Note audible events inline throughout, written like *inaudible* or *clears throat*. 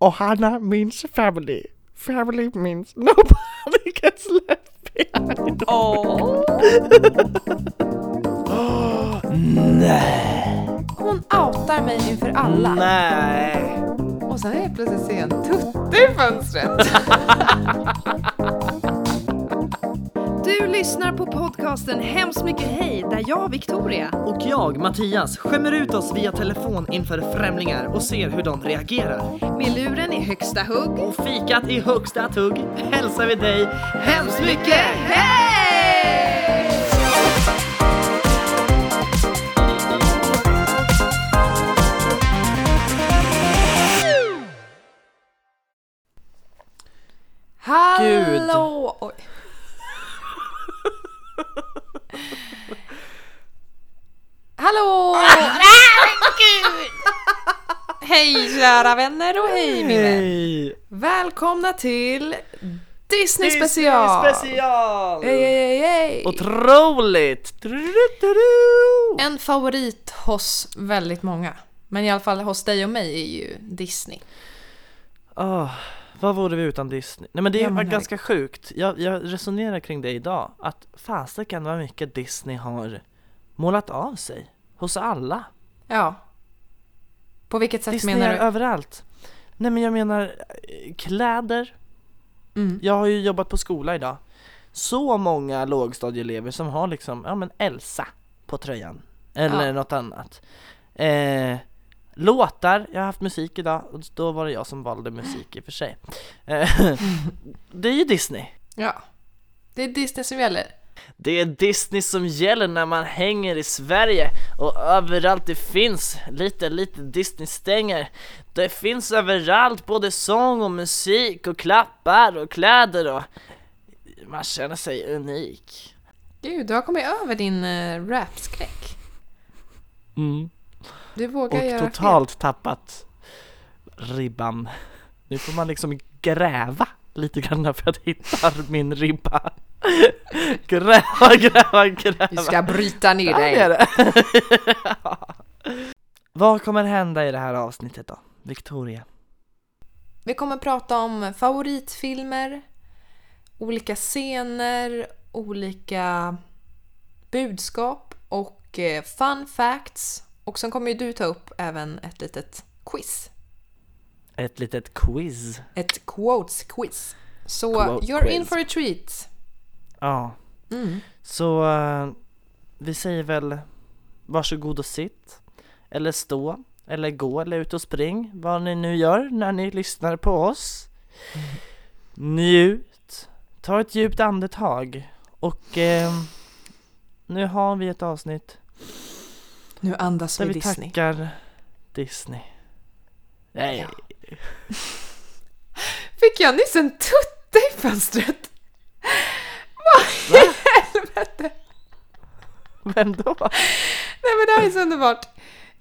och Hanna means family. Family means nobody *laughs* gets left behind. Åh! Nej! *gasps* Hon outar mig inför alla. Nej! Och sen helt plötsligt ser jag en tutte i fönstret. *laughs* Du lyssnar på podcasten Hemskt mycket hej där jag, Victoria, Och jag, Mattias, skämmer ut oss via telefon inför främlingar och ser hur de reagerar. med luren i högsta hugg. Och fikat i högsta tugg hälsar vi dig hemskt mycket hej! Hallå! Oj. Hallå! *laughs* Hej kära vänner och hej min vän. Välkomna till Disney special! special! Hej, hej, hej. Otroligt! En favorit hos väldigt många. Men i alla fall hos dig och mig är ju Disney. Åh, vad vore vi utan Disney? Nej men det Ja, var men ganska sjukt. Jag, jag resonerar kring det idag. Att fasiken vad mycket Disney har målat av sig. Hos alla. Ja. På vilket sätt Disney menar du? överallt. Nej men jag menar eh, kläder. Mm. Jag har ju jobbat på skola idag. Så många lågstadieelever som har liksom, ja men Elsa på tröjan. Eller Ja. något annat. Eh, låtar, jag har haft musik idag och då var det jag som valde musik i och för sig. Eh, *laughs* det är ju Disney. Ja. Det är Disney som gäller. Det är Disney som gäller när man hänger i Sverige och överallt det finns lite, lite Disney-stänger. Det finns överallt både sång och musik och klappar och kläder och man känner sig unik. Gud, du har kommit över din uh, rapskräck. Du vågar Och göra totalt tappat ribban. Nu får man liksom gräva lite grann för att hitta min ribba. *laughs* Gräva, gräva, gräva. Vi ska bryta ner Ja, det dig. det. *laughs* Vad kommer hända i det här avsnittet då? Victoria? Vi kommer prata om favoritfilmer, olika scener, olika budskap och eh, fun facts. Och sen kommer ju du ta upp även ett litet quiz. Ett litet quiz. Ett quotes quiz. Så Quote you're quiz. in for a treat. Ja, Mm. så eh, vi säger väl varsågod och sitt. Eller stå. Eller gå eller ut och spring. Vad ni nu gör när ni lyssnar på oss. Njut. Ta ett djupt andetag. Och eh, nu har vi ett avsnitt Nu andas där vi vi Disney. tackar Disney. Nej, Fick jag nyss en tutte i fönstret? Vad i helvete? vem då? Nej men det här är så underbart.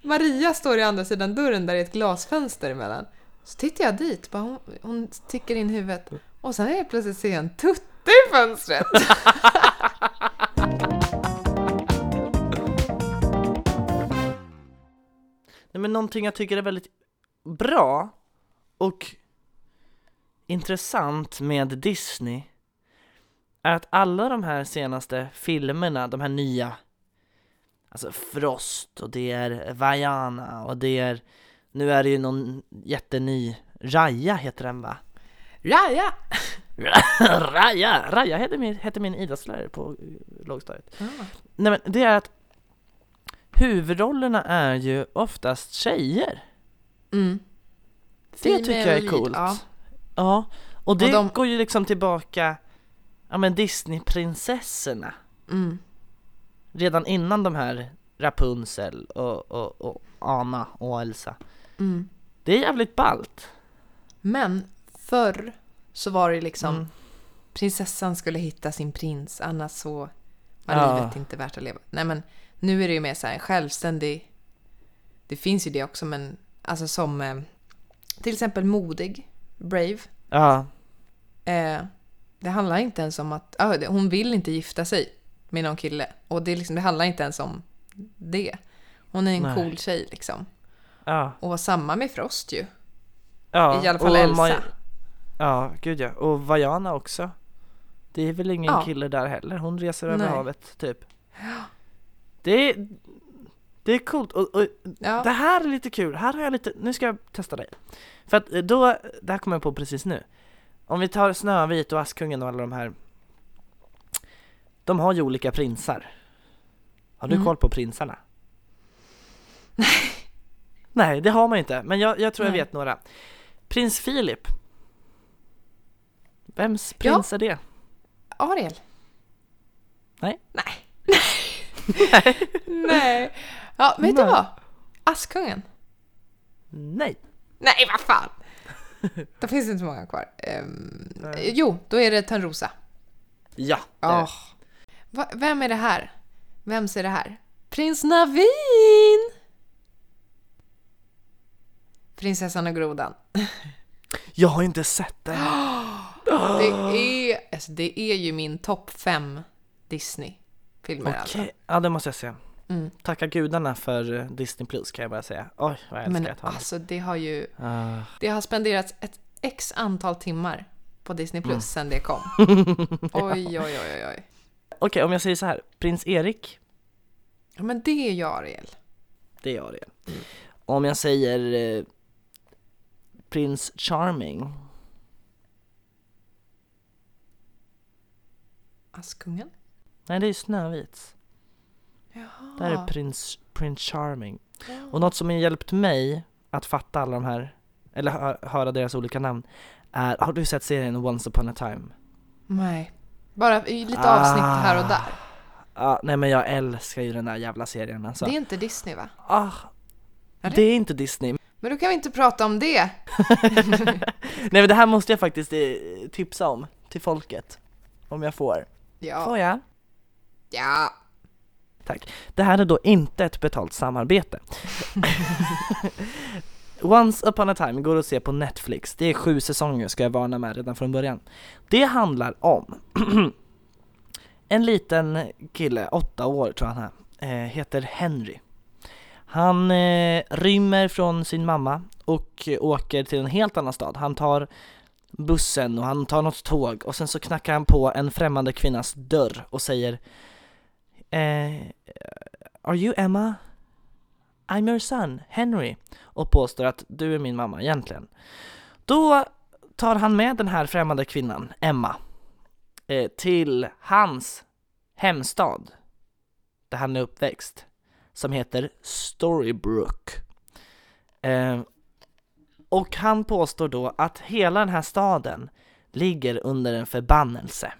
Maria står i andra sidan dörren där är ett glasfönster emellan. Så tittar jag dit, bara hon, hon sticker in huvudet och sen helt plötsligt ser jag en tutte i fönstret. Nej men någonting jag tycker är väldigt bra och intressant med Disney är att alla de här senaste filmerna, de här nya Alltså Frost och det är Vaiana och det är Nu är det ju någon jätteny Raya heter den va? Raja! *laughs* Raja! Raja hette min, hette min idrottslärare på eh, lågstadiet Nej men det är att Huvudrollerna är ju oftast tjejer Mm. Det tycker jag är coolt. Ja. Ja. Och det Och de- går ju liksom tillbaka, ja men Disneyprinsessorna. Mm. Redan innan de här Rapunzel och, och, och Anna och Elsa. Mm. Det är jävligt ballt. Men förr så var det liksom Mm. prinsessan skulle hitta sin prins annars så var Ja. livet inte värt att leva. Nej men nu är det ju mer så här en självständig Det finns ju det också men alltså som eh, till exempel modig, brave. Ja, Eh, det handlar inte ens om att ah, hon vill inte gifta sig med någon kille. Och det, liksom, det handlar inte ens om det. Hon är en Nej. cool tjej liksom. ja, Och samma med Frost ju. Ja, I alla fall Elsa. Maj- Ja, gud ja. Och Vajana också. Det är väl ingen Ja. kille där heller. Hon reser över Nej. havet, typ. Det är, det är coolt. Och, och Ja. det här är lite kul. Här har jag lite, nu ska jag testa dig. För att eh, då, det här kommer jag på precis nu. Om vi tar Snövit och Askungen och alla de här. De har ju olika prinsar. Har du Mm. koll på prinsarna? *laughs* Nej, det har man inte. Men jag, jag tror jag Nej. vet några. Prins Filip. Vems Ja. prins är det? Ariel? Nej. Nej. *laughs* Nej. *laughs* Ja, vet du Nej. vad? Askungen? Nej. Nej, vad fan! *laughs* Då finns det inte många kvar. Ehm, Nej. jo, då är det Törnrosa. Ja. det är det. Åh. Va, vem är det här? Vems är det här? Prins Navin! Prinsessan och grodan. Jag har inte sett den. *gasps* Det är, alltså, det är ju min topp fem Disney-filmer Okej, alltså. ja det måste jag se. Mm. Tacka gudarna för Disney Plus kan jag bara säga. Oj, vad jag älskar Men att ha det. alltså det har ju, Ah. det har spenderats ett x antal timmar på Disney Plus Mm. sen det kom. *laughs* Oj, oj, oj, oj. Okej, om jag säger så här. Prins Erik, Ja, men det är ju Ariel. det är jag det. Om jag säger eh, Prins Charming, Askungen? nej det är Snövit. Det här är prins, prins Charming. Och något som har hjälpt mig att fatta alla de här, eller hö- höra deras olika namn, är, har du sett serien Once upon a time? Nej. Bara lite Ah. avsnitt här och där. Ja, nej men jag älskar ju den där jävla serien alltså. Det är inte Disney va? Ah, Är det? det är inte Disney. Men då kan vi inte prata om det. *laughs* Nej men det här måste jag faktiskt eh, tipsa om till folket. Om jag får. Ja. Får jag? Ja. Tack. Det här är då inte ett betalt samarbete. *laughs* Once upon a time går att se på Netflix. Det är sju säsonger ska jag varna med redan från början. Det handlar om *clears throat* en liten kille, åtta år tror jag han är, eh, heter Henry. Han eh, rymmer från sin mamma och åker till en helt annan stad. Han tar bussen och han tar något tåg och sen så knackar han på en främmande kvinnas dörr och säger eh, Are you Emma? I'm your son, Henry och påstår att du är min mamma egentligen. Då tar han med den här främmande kvinnan, Emma, eh, till hans hemstad där han är uppväxt som heter Storybrooke. Eh, och han påstår då att hela den här staden ligger under en förbannelse.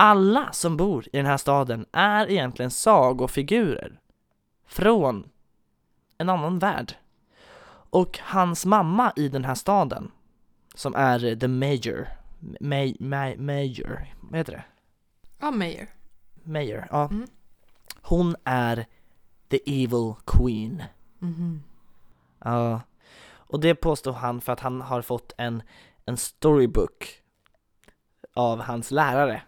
Alla som bor i den här staden är egentligen sagofigurer från en annan värld. Och hans mamma i den här staden, som är the major, ma- ma- major, vad heter det? Ja, Mayer. Mayor, ja. Mm. Hon är the evil queen. Mhm. Ja. Och det påstår han för att han har fått en, en storybook av hans lärare.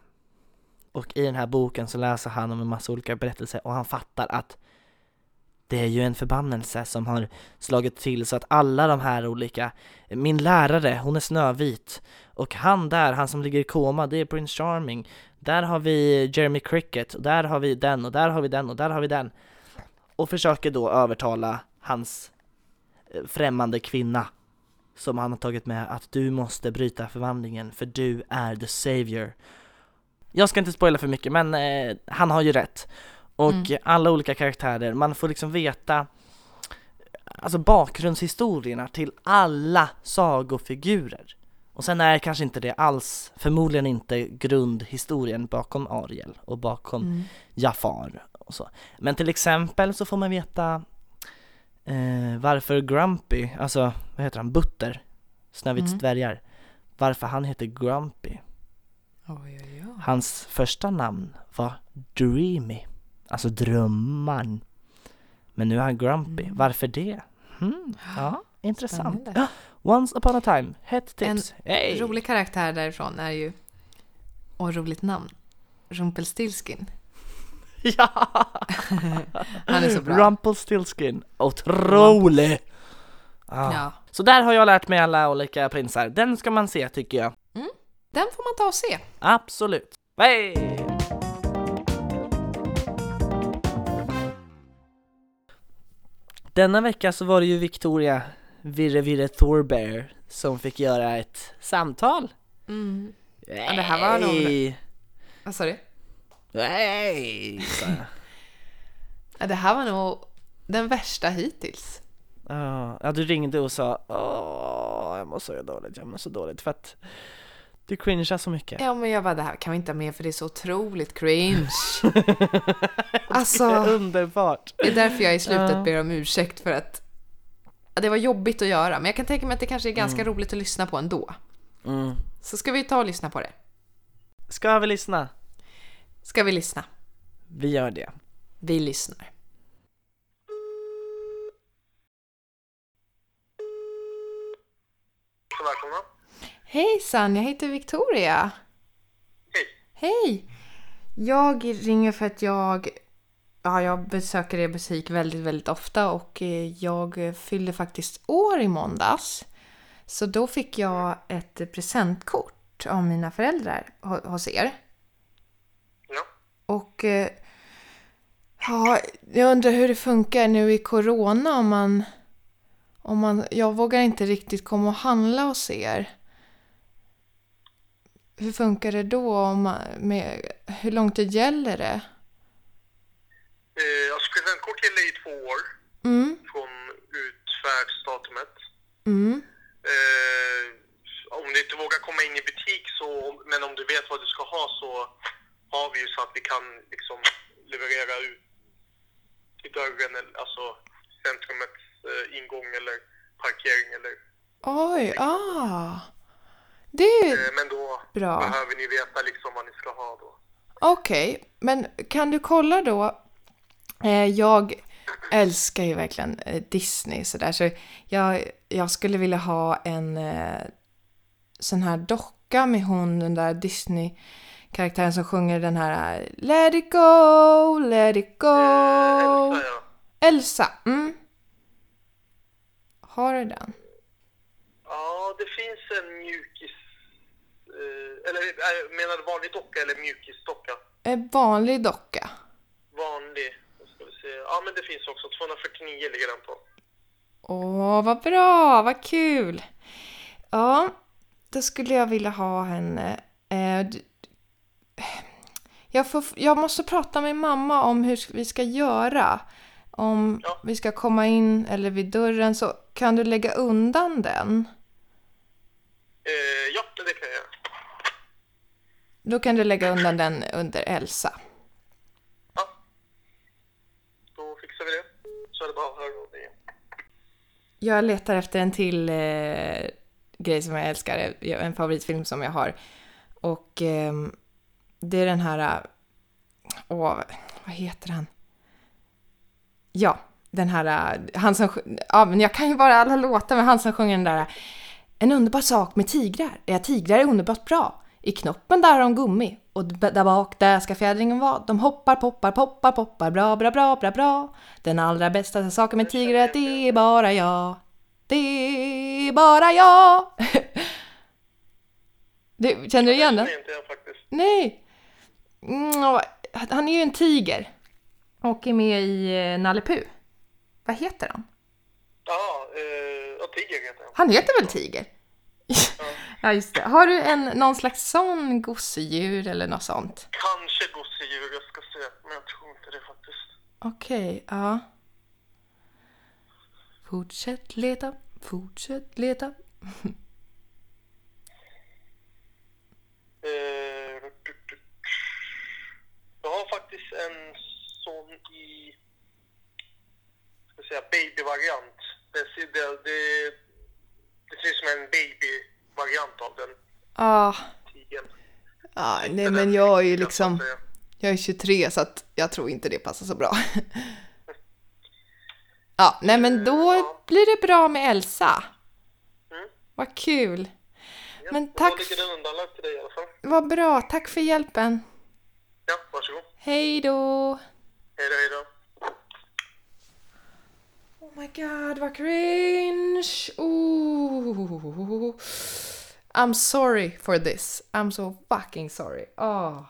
Och i den här boken så läser han om en massa olika berättelser och han fattar att det är ju en förbannelse som har slagit till så att alla de här olika, min lärare, hon är snövit och han där, han som ligger i koma, det är Prince Charming. Där har vi Jeremy Cricket, och där har vi den och där har vi den och där har vi den. Och försöker då övertala hans eh, främmande kvinna som han har tagit med att du måste bryta förvandlingen för du är the savior. Jag ska inte spoila för mycket men eh, han har ju rätt. Och Mm. alla olika karaktärer, man får liksom veta alltså bakgrundshistorierna till alla sagofigurer. Och sen är kanske inte det alls, förmodligen inte grundhistorien bakom Ariel och bakom Mm. Jafar och så. Men till exempel så får man veta eh, varför Grumpy, alltså vad heter han, Butter, Snövits Mm. dvärgar, varför han heter Grumpy. Oj, oj, oj. Hans första namn var Dreamy, alltså drömman. Men nu är han Grumpy, Mm. varför det? Hmm, ja, *gasps* intressant. Spännande. *gasps* Once upon a time, hett tips. Hey. Rolig karaktär därifrån är ju, och roligt namn, Rumpelstiltskin. *laughs* Ja! *laughs* Han är så bra. Rumpelstiltskin, otrolig! Ah. Ja. Så där har jag lärt mig alla olika prinsar. Den ska man se tycker jag. Den får man ta och se. Absolut. Hey! Denna vecka så var det ju Victoria Virre Virre Thorbear som fick göra ett samtal. Mm. Ja, det här var nog- Hey! Vad sa du? Hey! jag. *laughs* Ja, det här var nog den värsta hittills. Ja, du ringde och sa Åh, jag mår så dåligt, jag mår så dåligt för att du cringear så mycket. Ja, men jag bara, det här kan vi inte ha med för det är så otroligt cringe. *laughs* alltså, Underbart! det är därför jag i slutet Ja. ber om ursäkt för att det var jobbigt att göra. Men jag kan tänka mig att det kanske är ganska roligt att lyssna på ändå. Mm. Så ska vi ta och lyssna på det. Ska vi lyssna? Ska vi lyssna? Vi gör det. Vi lyssnar. Välkomna. Hejsan, jag heter Victoria. Hej. Hej! Jag ringer för att jag, ja, jag besöker er butik väldigt, väldigt ofta och eh, jag fyllde faktiskt år i måndags. Så då fick jag ett presentkort av mina föräldrar ho- hos er. Ja. Och eh, ja, jag undrar hur det funkar nu i corona om man, om man... Jag vågar inte riktigt komma och handla hos er. Hur funkar det då? Om med, hur lång tid gäller det? Eh, alltså presentkort gäller i två år Mm, från utfärdsdatumet. mm. Eh, om du inte vågar komma in i butik så, men om du vet vad du ska ha så har vi ju så att vi kan liksom leverera ut till dörren, eller, alltså centrumets eh, ingång eller parkering eller... Oj, ah. Det är Eh, men då bra. behöver ni veta liksom vad ni ska ha då. Okej, men kan du kolla då? Eh, jag älskar ju verkligen eh, Disney sådär så jag, jag skulle vilja ha en sån här docka med hon den där Disney-karaktären som sjunger den här Let it go, let it go. Eh, Elsa, ja. Elsa, mm. Har du den? Ja, det finns en mjukis... Eh, eller eh, menar du vanlig docka eller mjukisdocka? En vanlig docka. Vanlig. Ska vi se. Ja, men det finns också. 249 ligger den på. Åh, vad bra, vad kul! Ja, då skulle jag vilja ha henne. Eh, jag, får, jag måste prata med mamma om hur vi ska göra. Om Ja. vi ska komma in eller vid dörren så kan du lägga undan den. Eh, ja, det kan jag göra. Då kan du lägga undan den under Elsa. Ja. Då fixar vi det. Så är det bara att höra av dig igen. Jag letar efter en till eh, grej som jag älskar, eh, en favoritfilm som jag har. Och ehm, det är den här... eh, Åh, vad heter han? Ja, den här... eh, Han som... Ja, men jag kan ju bara alla låtar med han som sjunger den där... eh, En underbar sak med tigrar är att tigrar är underbart bra. I knoppen där har de gummi och där bak där ska fjädringen vara. De hoppar, poppar, poppar, poppar, bra, bra, bra, bra, bra. Den allra bästa saken med tigrar är att det är bara jag. Det är bara jag. *laughs* du, känner du igen den? Nej! Mm, han är ju en tiger. Och är med i eh, Nalle Puh. Vad heter han? Ja, eh, Tiger heter han. Han heter väl Tiger? Ja, just det. Har du en, någon slags sån gosedjur eller något sånt? Kanske gosedjur, jag ska se. Men jag tror inte det faktiskt. Okej, ja. Fortsätt leta, fortsätt leta. Eh, jag har faktiskt en sån i... Ska säga babyvariant. Det, det, det, det ser ut som en babyvariant av den Ah, tigern. ah, nej men jag är ju liksom... Jag är 23 så att jag tror inte det passar så bra. *laughs* ja, nej men då Ja. blir det bra med Elsa. Mm. Vad kul. Ja, Men tack Då ligger den undanlagd till dig i alla fall. Vad bra, tack för hjälpen. Ja, varsågod. Hej då! Hej då, hej då. Oh my god, vad cringe! Oh. Oh. I'm sorry for this. I'm so fucking sorry. Oh.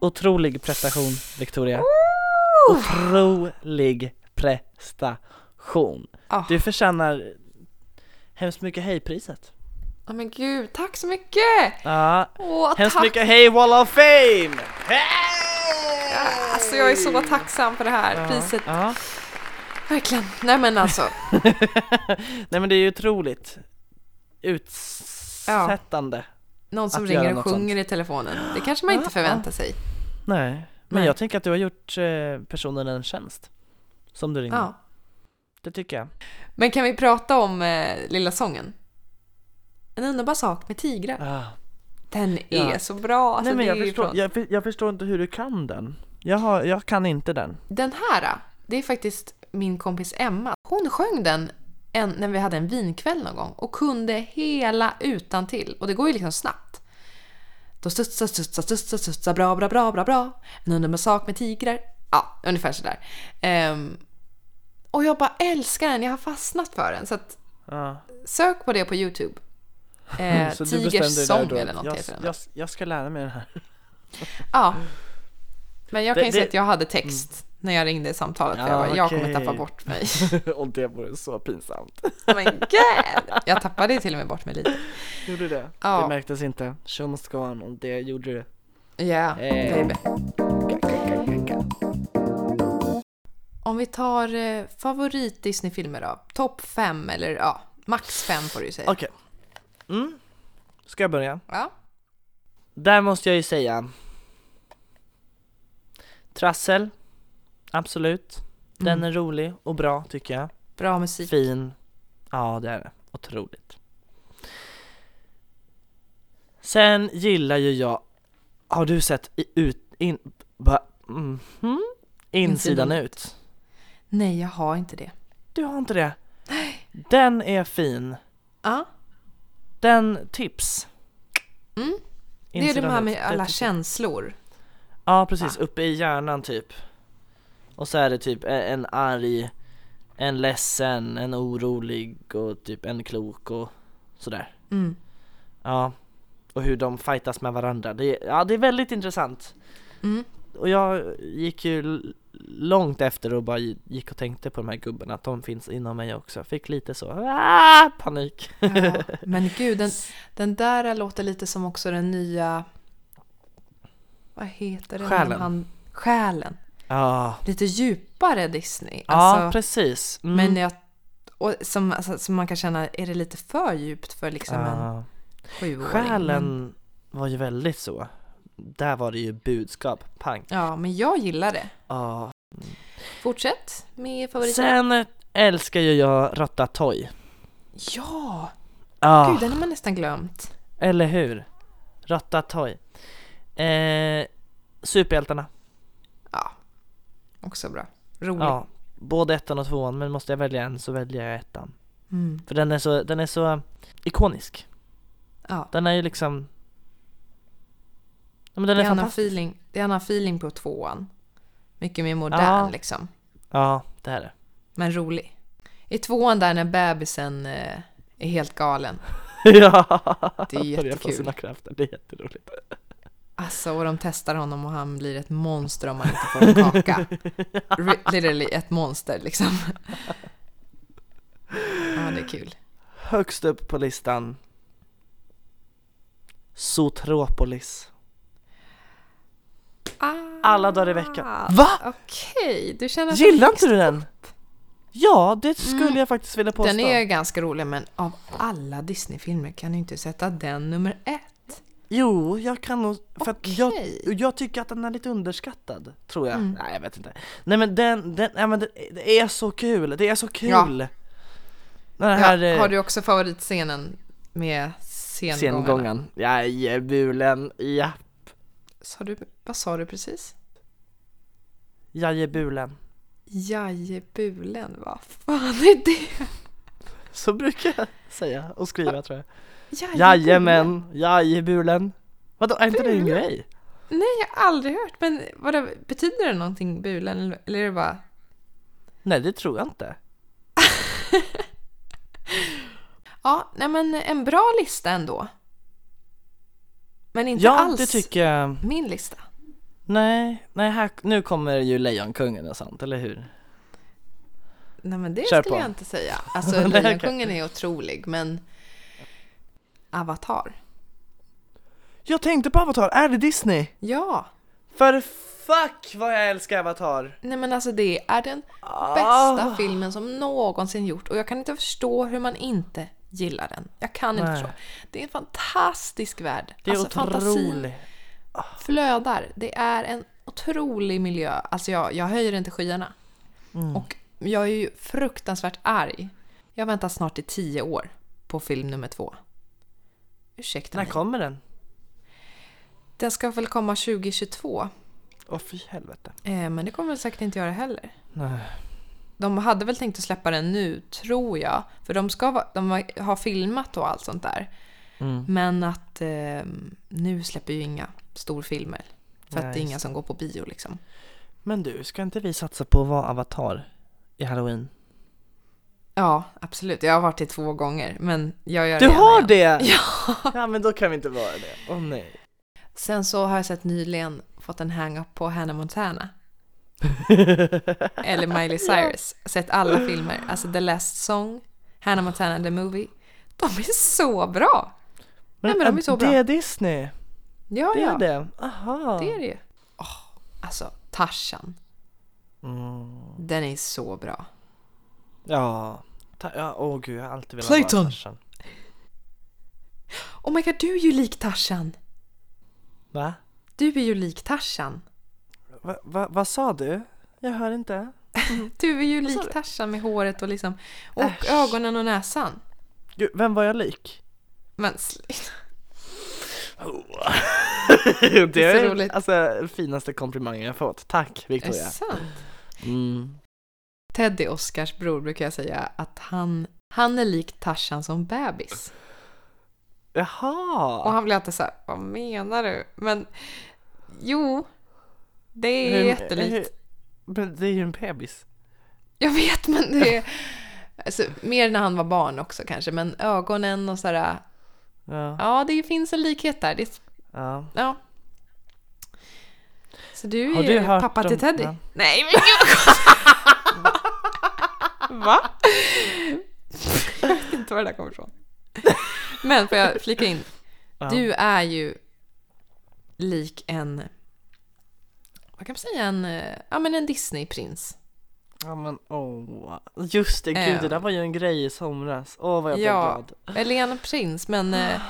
Otrolig prestation, Victoria. Otrolig prestation. Ah. Du förtjänar hemskt mycket hej-priset. Ja men gud, tack så mycket! Ja, Åh, hemskt tack! mycket hej Wall of Fame! Alltså jag är så tacksam för det här priset. Ja. Verkligen. Nej men alltså, *laughs* Nej men det är ju otroligt utsättande. någon som ringer och sjunger i telefonen. Det kanske man inte Ja, förväntar sig. Nej, men Nej. jag tänker att du har gjort eh, personen en tjänst. Som du ringde. Ja. Det tycker jag. Men kan vi prata om eh, Lilla sången? En underbar sak med tigrar. Ah. Den är Ja. så bra. Alltså, Nej men jag förstår, från- jag, jag förstår inte hur du kan den. Jag, har, jag kan inte den. Den här, det är faktiskt min kompis Emma. Hon sjöng den en, när vi hade en vinkväll någon gång och kunde hela utan till. Och det går ju liksom snabbt. Då studsar, studsar, studsar, studsar, bra, bra, bra, bra, bra. En underbar sak med tigrar. Ja, ungefär sådär. Ehm, och jag bara älskar den, jag har fastnat för den. Så att Ja. sök på det på Youtube. *laughs* Eh, Tigers sång eller något jag, heter den. jag, jag ska lära mig den här. Ja. Men jag kan Det- ju säga det- att jag hade text när jag ringde i samtalet. För Ja, jag, bara, jag kommer tappa bort mig. *laughs* Och det vore så pinsamt. Men gud! Jag tappade till och med bort mig lite. Gjorde du det? Ja. Det märktes inte. Show must go on och det gjorde du. Ja, Eh. baby. Om vi tar eh, favorit Disney-filmer då? Topp fem eller ja, max fem får du säga. Okej. Mm. Ska jag börja? Ja. Där måste jag ju säga Trassel, absolut. Den Mm. är rolig och bra tycker jag. Bra musik. Fin. Ja, det är det. Otroligt. Sen gillar ju jag, har du sett i, ut, in, ba, mhm, insidan Insidan ut? Nej, jag har inte det. Du har inte det? Den är fin. Ja, Den tips. Mm. det är de här ut, med alla känslor. Ja precis, Va? uppe i hjärnan typ Och så är det typ en arg, en ledsen, en orolig och typ en klok och sådär Mm. Ja, och hur de fightas med varandra, det är, ja det är väldigt intressant Mm. Och jag gick ju långt efter och bara gick och tänkte på de här gubbarna, att de finns inom mig också Fick lite så, ah, panik Ja. *laughs* Men gud, den, den där låter lite som också den nya... Vad heter det? Själen. Han, själen. Ja, Lite djupare Disney. ja Alltså, precis mm. Men jag... Och som, alltså, som man kan känna, är det lite för djupt för liksom en Ja. sjuåring? Själen var ju väldigt så Där var det ju budskap, pang ja, men jag gillar det. Ja Fortsätt med favoriten. Sen älskar ju jag Ratatouille Ja! Ja, Gud, den har man nästan glömt. eller hur? Ratatouille eh, Superhjältarna Ja. Också bra. Rolig. Ja, både ettan och tvåan men måste jag välja en så väljer jag ettan Mm. För den är så, den är så ikonisk ja. Den är ju liksom Ja men den Det är är fantastisk feeling, det är annan feeling på tvåan. Mycket mer modern Ja. liksom. Ja, det är det Men rolig. I tvåan där när bebisen eh, är helt galen. *laughs* Ja! Det är jättekul. det är jätteroligt Alltså, och de testar honom och han blir ett monster om man inte får en kaka. Literally ett monster liksom. Ja, det är kul. Högst upp på listan Zootropolis Alla dagar i veckan Va? Okej, du känner att Gillar inte du den? Ja, det skulle jag faktiskt vilja påstå Den är ganska rolig, men av alla Disney-filmer kan du inte sätta den nummer ett. Jo, jag kan nog, för att jag, jag tycker att den är lite underskattad, tror jag. Mm. Nej, jag vet inte. Nej men den, den, ja, men det, det är så kul, det är så kul! Den här Ja, har du också favoritscenen med sengångarna? sengången, jajebulen, ja, Sa du, vad sa du precis? jajebulen. Jajebulen, vad fan är det? Så brukar jag säga och skriva tror jag. Jajamän, jajebulen. Vadå, är inte det en grej? Nej, jag har aldrig hört. Men vadå, betyder det någonting, bulen? Eller- är det bara... Nej det tror jag inte. *laughs* Ja, nej men en bra lista ändå. Men inte Ja alls det tycker jag. min lista. Nej, nej här, nu kommer ju Lejonkungen och sånt, eller hur? Nej men det Kör skulle på. jag inte säga. Alltså. *laughs* Lejonkungen är otrolig men Avatar. Jag tänkte på Avatar, är det Disney? Ja! För fuck vad jag älskar Avatar! Nej men alltså det är den Ah. bästa filmen som någonsin gjort och jag kan inte förstå hur man inte gillar den. Jag kan inte Nej. förstå. Det är en fantastisk värld. Det är alltså otroligt. flödar. Det är en otrolig miljö. Alltså jag, jag höjer till skyarna. Mm. Och jag är ju fruktansvärt arg. Jag väntar snart i tio år på film nummer två. Ursäkta När mig. kommer den? Den ska väl komma 2022. Åh fy helvete. Eh, men det kommer väl säkert inte göra heller. Nej. De hade väl tänkt att släppa den nu, tror jag. För de, ska vara, de har filmat och allt sånt där. Mm. Men att eh, nu släpper ju inga storfilmer. För att Nej, det är inga just som går på bio liksom. Men du, ska inte vi satsa på att vara Avatar i Halloween? Ja, absolut. Jag har varit det två gånger. Men jag gör Du det gärna har igen. det? *laughs* Ja. Ja men då kan vi inte vara det. Åh nej. Sen så har jag sett nyligen fått en hang-up på Hannah Montana. Eller *laughs* Miley Cyrus. Sett alla filmer. Alltså The Last Song, Hannah Montana The Movie. De är så bra! Nej, men de är så det bra. är Disney? Ja, Det ja. är det? Aha. Det är det ju. Åh, alltså, Tarzan. Mm. Den är så bra. Ja. Ta- ja, åh gud jag har alltid velat Clayton. vara Tarzan. Oh my god, du är ju lik Tarzan. Va? Du är ju lik Tarzan. Va, va? Vad sa du? Jag hör inte. *laughs* Du är ju lik? Tarzan med håret och liksom... Och Äsch. ögonen och näsan. Gud, vem var jag lik? Men sluta. *laughs* det är så roligt. alltså finaste komplimangen jag fått. Tack Är det Victoria. sant? Mm. Teddy, Oscars bror, brukar jag säga att han, han är lik Tarzan som bebis. Och Jaha. han blir alltid så här, vad menar du? Men jo, det är Hur- jättelikt. Men det är ju en bebis. Jag vet, men det är... Alltså, mer när han var barn också kanske, men ögonen och sådär. Ja. Ja, det finns en likhet där. Det, ja. ja. Så du är pappa om- till Teddy? ja. Nej, men gud! Va? Jag vet inte var det där kommer ifrån. Men får jag flika in? Ja. Du är ju lik en... Vad kan man säga? En, ja, men en Disneyprins. Ja men åh. Just det, gud det där var ju en grej i somras. Åh vad jag blev Ja, glad. eller en prins, men eh,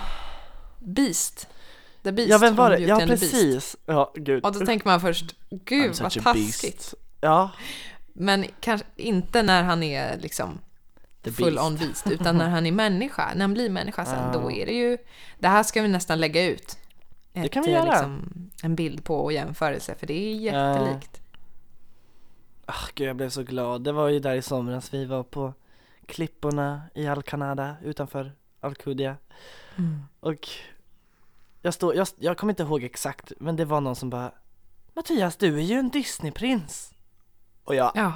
Beast. The Beast Ja vem var det? Ja precis. Ja gud. Och då tänker man först, gud I'm vad taskigt. beast. Ja. Men kanske inte när han är liksom full on beast, utan när han är människa. När han blir människa sen, Ja. då är det ju... Det här ska vi nästan lägga ut. Det kan vi göra. Liksom, en bild på och jämförelse, för det är jättelikt. Ah, gud jag blev så glad. Det var ju där i somras vi var på klipporna i Alcanada utanför Alcudia. Mm. Och jag, stod, jag, jag kommer inte ihåg exakt men det var någon som bara Mattias du är ju en Disneyprins. Och jag Ja.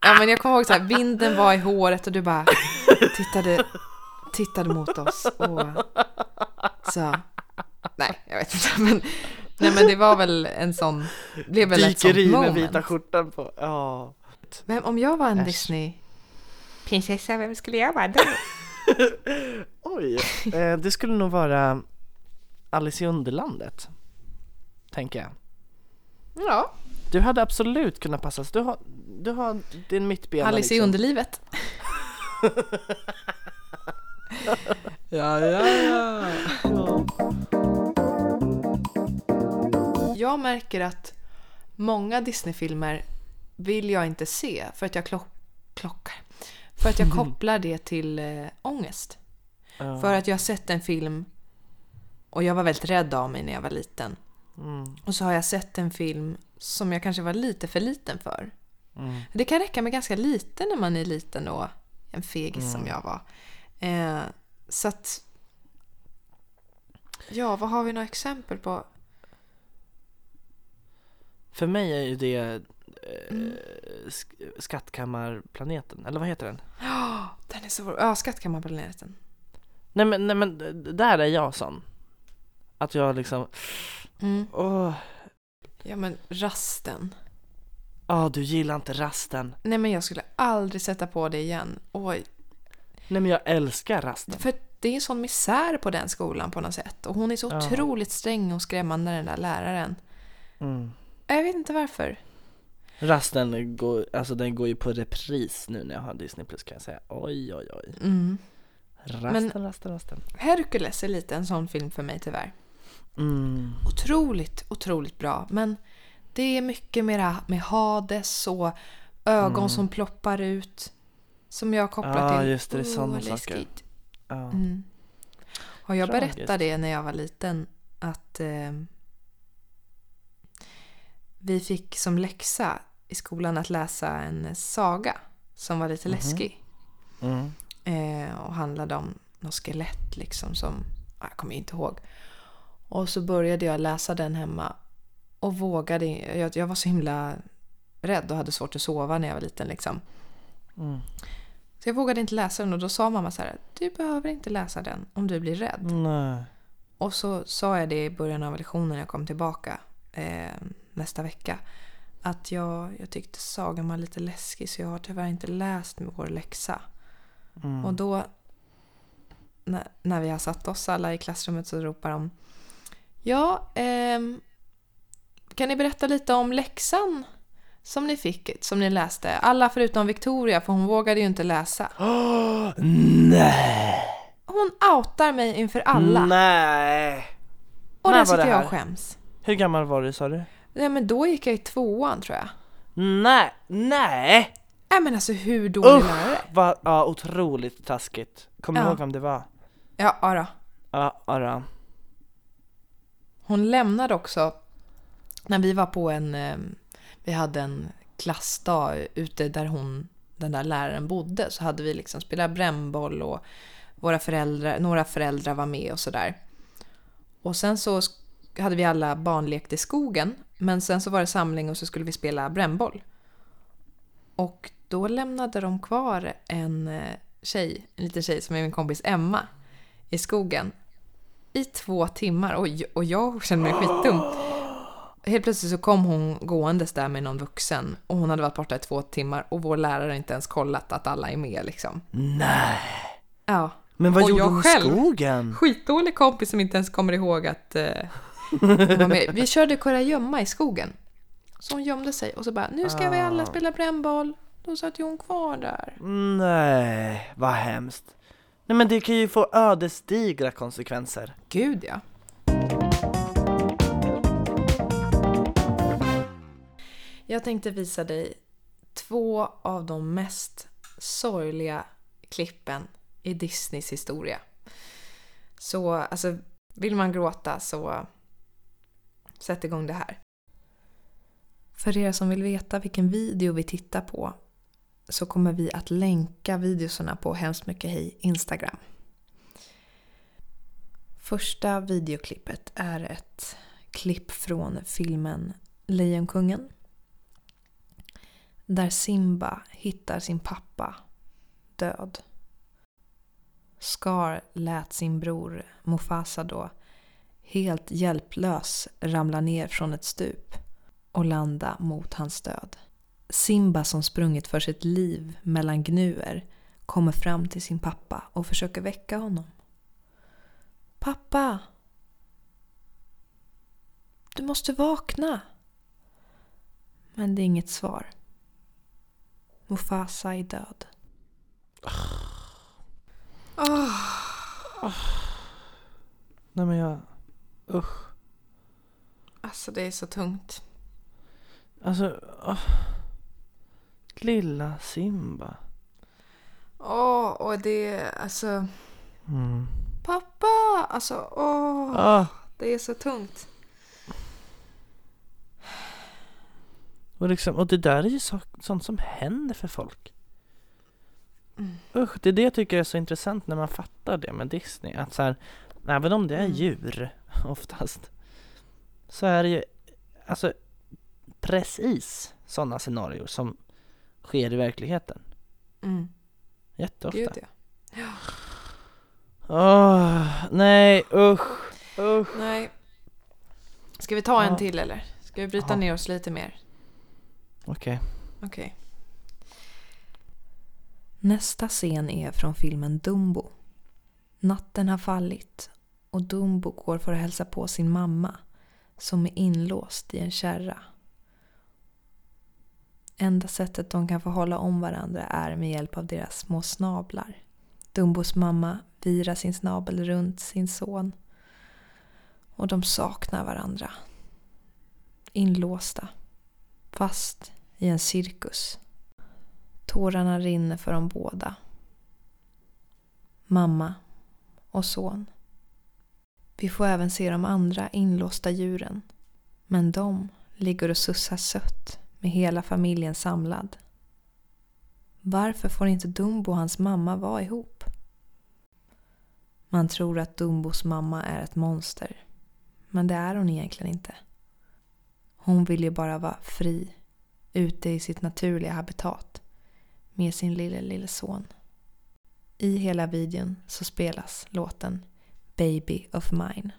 Ja, men jag kommer ihåg så här, vinden var i håret och du bara tittade, tittade mot oss och så. Nej, jag vet inte. Men, nej, men det var väl en sån, blev väl ett sånt i med moment. vita skjortan på. Ja. Vem, om jag var en Äsch. Disney prinsessa, vem skulle jag vara då? *laughs* Oj, eh, det skulle nog vara Alice i Underlandet. Tänker jag. Ja, Du hade absolut kunnat passa. Du har, du har din mittbena Alice i liksom. underlivet. *laughs* ja, ja, ja. Jag märker att många Disneyfilmer vill jag inte se för att jag klock klockar. För att jag *laughs* kopplar det till eh, ångest. Ja. För att jag har sett en film och jag var väldigt rädd av mig när jag var liten. Mm. Och så har jag sett en film som jag kanske var lite för liten för. Mm. Det kan räcka med ganska lite när man är liten och en fegis som jag var. Eh, så att... Ja, vad har vi några exempel på? För mig är ju det Mm. sk- Skattkammarplaneten, eller vad heter den? Den är så... Ja, Skattkammarplaneten. Nej men, nej men där är jag sån. Att jag liksom, Mm. åh, Ja, men rasten. ah, du gillar inte rasten. Nej, men jag skulle aldrig sätta på det igen. Oj. Nej men jag älskar rasten. För det är en sån misär på den skolan på något sätt. Och hon är så Ja. otroligt sträng och skrämmande den där läraren. Mm. Jag vet inte varför. Rasten går, alltså den går ju på repris nu när jag har Disney Plus kan jag säga. Oj oj oj. Mm. Rasten, Men- rasten, rasten. Hercules är lite en sån film för mig tyvärr. Mm. Otroligt, otroligt bra. Men det är mycket mera med Hades och ögon Mm. som ploppar ut. Som jag kopplar Ja, till. just det, det är "Åh, såna vad saker." Ja. Mm. Och jag Tragiskt. berättade det när jag var liten att eh, vi fick som läxa i skolan att läsa en saga som var lite Mhm. läskig. Mm. Eh, och handlade om något skelett liksom som, ah, jag kommer inte ihåg. Och så började jag läsa den hemma och vågade, jag, jag var så himla rädd och hade svårt att sova när jag var liten liksom. Mm. Så jag vågade inte läsa den och då sa mamma så här, du behöver inte läsa den om du blir rädd. Nej. Och så sa jag det i början av lektionen när jag kom tillbaka eh, nästa vecka. Att jag, jag tyckte sagan var lite läskig så jag har tyvärr inte läst med vår läxa. Mm. Och då när, när vi har satt oss alla i klassrummet så ropar de Ja, ehm, kan ni berätta lite om läxan som ni fick, som ni läste? Alla förutom Victoria för hon vågade ju inte läsa. Åh, *gasps* nej! Hon outar mig inför alla. Nej! och när där var det sitter jag här? och skäms. Hur gammal var du sa du? Nej men då gick jag i tvåan tror jag. Nej! Nej! Nej men alltså hur dålig lärare? Vad, ja, otroligt taskigt. Kommer du Ja. ihåg vem det var? Ja, ara. Ja, ja. Hon lämnade också när vi var på en, eh, vi hade en klassdag ute där hon, den där läraren bodde så hade vi liksom spelat brännboll och våra föräldrar, några föräldrar var med och sådär. Och sen så hade vi alla barnlekt i skogen men sen så var det samling och så skulle vi spela brännboll. Och då lämnade de kvar en eh, tjej, en liten tjej som är min kompis Emma i skogen i två timmar och, och jag kände mig skitdum. Helt plötsligt så kom hon gåendes där med någon vuxen och hon hade varit borta i två timmar och vår lärare inte ens kollat att alla är med liksom. Nej! Ja. Men vad Och gjorde hon i skogen? Skitdålig kompis som inte ens kommer ihåg att eh, hon var med. Vi körde kurragömma i skogen. Så hon gömde sig och så bara, nu ska vi alla spela brännboll. Då satt ju hon kvar där. Nej, vad hemskt. Nej men det kan ju få ödesdigra konsekvenser. Gud ja. Jag tänkte visa dig två av de mest sorgliga klippen i Disneys historia. Så alltså, vill man gråta så sätt igång det här. För er som vill veta vilken video vi tittar på så kommer vi att länka videoserna på Hemskt Mycket Hej Instagram. Första videoklippet är ett klipp från filmen Lejonkungen. Där Simba hittar sin pappa död. Scar lät sin bror Mufasa då helt hjälplös ramla ner från ett stup och landa mot hans död. Simba som sprungit för sitt liv mellan gnuer kommer fram till sin pappa och försöker väcka honom. Pappa! Du måste vakna! Men det är inget svar. Mufasa är död. Nej men jag, usch. Alltså det är så tungt. Alltså, åh. Lilla Simba. Åh, och det är alltså... Mm. Pappa! Alltså, åh! Ah, Det är så tungt. och, liksom, och det där är ju så, sånt som händer för folk. Mm. Usch, det är det jag tycker är så intressant när man fattar det med Disney. Att så här, även om det är Mm. djur *laughs* oftast, så är det ju alltså precis sådana scenarier som sker i verkligheten. Mm. Jätteofta. Gud ja. Åh, nej usch, usch. Nej. Ska vi ta en Ja. till eller? Ska vi bryta Ja. ner oss lite mer? Okej. Okej. Nästa scen är från filmen Dumbo. Natten har fallit och Dumbo går för att hälsa på sin mamma som är inlåst i en kärra. Enda sättet de kan få hålla om varandra är med hjälp av deras små snablar. Dumbos mamma virar sin snabel runt sin son och de saknar varandra. Inlåsta, fast i en cirkus. Tårarna rinner för dem båda. Mamma och son. Vi får även se de andra inlåsta djuren. Men de ligger och sussar sött med hela familjen samlad. Varför får inte Dumbo och hans mamma vara ihop? Man tror att Dumbos mamma är ett monster. Men det är hon egentligen inte. Hon vill ju bara vara fri, ute i sitt naturliga habitat med sin lille, lille son. I hela videon så spelas låten Baby of Mine.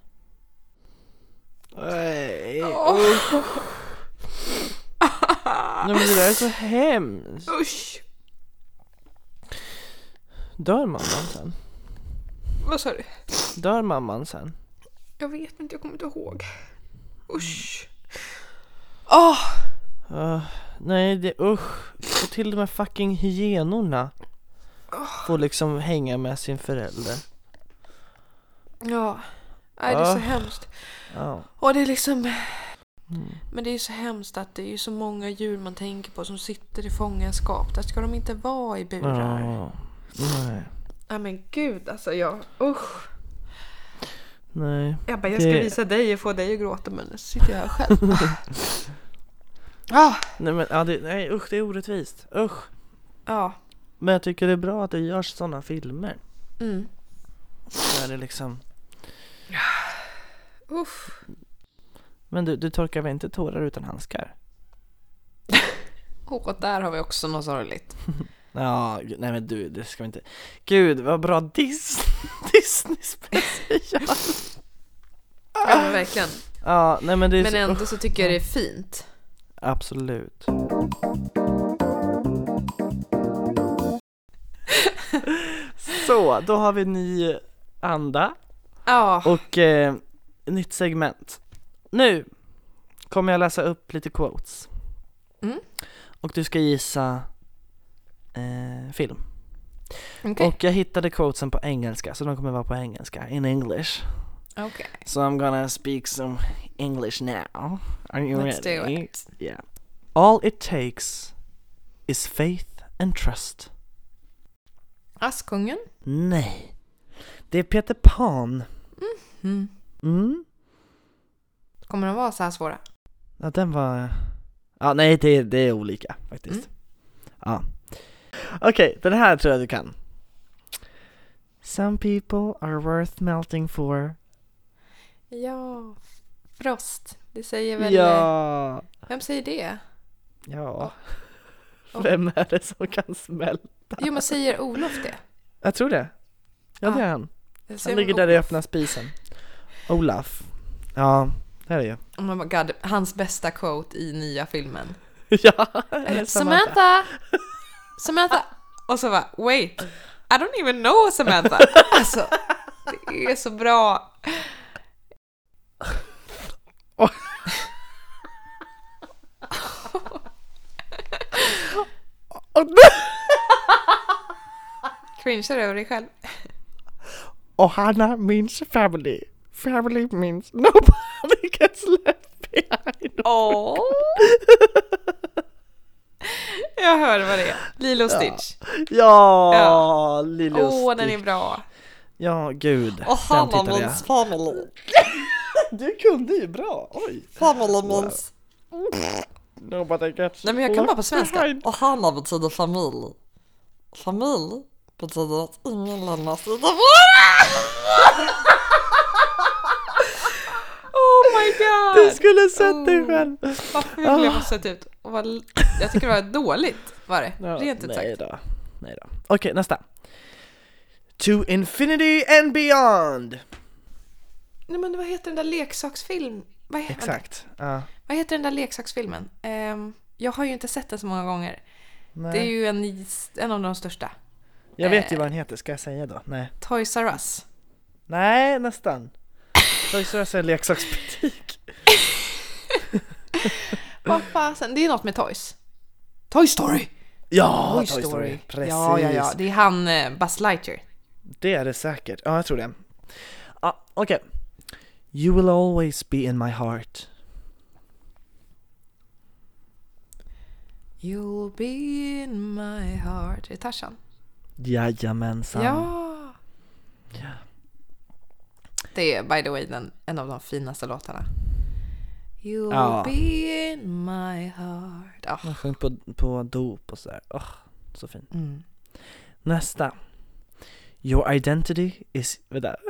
Nej, usch. Nej men det där är så hemskt. Usch! Dör mamman sen? Vad sa du? Dör mamman sen? Jag vet inte, jag kommer inte ihåg. Usch! Åh! Uh, nej, det usch. Och till de här fucking hyenorna får liksom hänga med sin förälder. Ja. Nej, det är så Ah. hemskt. Ja. Och det är liksom... Mm. Men det är ju så hemskt att det är ju så många djur man tänker på som sitter i fångenskap. Där ska de inte vara i burar. Ja. Nej. Nej men gud alltså jag... Usch! Nej. Jag bara, jag ska Det- visa dig och få dig att gråta men nu sitter jag här själv. *laughs* ah, Nej men ja, det, nej usch det är orättvist. Usch. ja. Men jag tycker det är bra att det görs sådana filmer. Mm. Där det liksom Uff. Men du, du torkar väl inte tårar utan handskar? *laughs* Och där har vi också något sorgligt. *laughs* Ja, nej men du, det ska vi inte Gud vad bra Dis *laughs* Disney special Ja men verkligen. Ja, nej men det är Men ändå så tycker jag det är fint. Absolut Så, då har vi ny anda Ja. och eh, nytt segment Nu kommer jag läsa upp lite quotes Mm. Och du ska gissa eh, film Okej. Och jag hittade quotesen på engelska så de kommer vara på engelska, in English Okej. So I'm gonna speak some English now. Are you Let's do ready? it. Yeah. All it takes is faith and trust. Askungen. Nej. Det är Peter Pan. Mm. Mm. Kommer de vara så här svåra? Ja, den var... Ja, nej, det, det är olika faktiskt. Mm. Ja. Okej, den här tror jag du kan. Some people are worth melting for. Ja. Frost. Det säger väl... Ja. Vem säger det? Ja. Och- *laughs* Vem är det som kan smälta? Jo men säger Olof det? Jag tror det. Ja, det Ja. är han. Han ligger Olof. där i öppna spisen. Olaf. Ja, det är ju. Oh my god, hans bästa quote i nya filmen. *laughs* ja, Samantha! *laughs* Samantha! Och så bara, wait, I don't even know Samantha. *laughs* Alltså, det är så bra. Cringear över dig själv. Och Hanna means family. Family means nobody *laughs* gets left behind. Åh! *laughs* Jag hör vad det är. Lilo Stitch. Ja, Ja. Lille och Åh, den är bra. Ja, gud. Och Hanna means family. Du kunde ju bra, oj. Family means... Nobody gets Nej men jag kan bara på svenska. behind. Och Hanna betyder familj. Familj betyder att ingen lämnas *laughs* utanför. Oh my god! Du skulle sett dig Oh. själv. Vad ful jag har sett ut. och var, jag tycker det var dåligt var det, Ja, rent ut nej sagt. då. Nej då. Okej, nästa. To infinity and beyond! Nej men vad heter den där leksaksfilm? Vad, he- vänta. Exakt. Ja. vad heter den där leksaksfilmen? Ehm, jag har ju inte sett den så många gånger. Nej. Det är ju en, en av de största. Jag vet ju eh, vad den heter, ska jag säga då? Nej. Toys R Us. Nej, nästan. Toys är en leksaksbutik. *laughs* Vad fasen, det är något med Toys. Toy Story! Ja, Toy, Story. Precis. Ja, ja, ja. Det är han eh, Buzz Lightyear. Det är det säkert. Ja, jag tror det. Ja, okej. You will always be in my heart. You'll be in my heart. Det är Tarzan. Jajamensan. Ja! Ja. Det är by the way den, en av de finaste låtarna. You'll Ja. be in my heart. Ja. Man sjöng på, på dop och sådär. Åh, så fint. Mm. Nästa. Your identity is... Vänta. *laughs*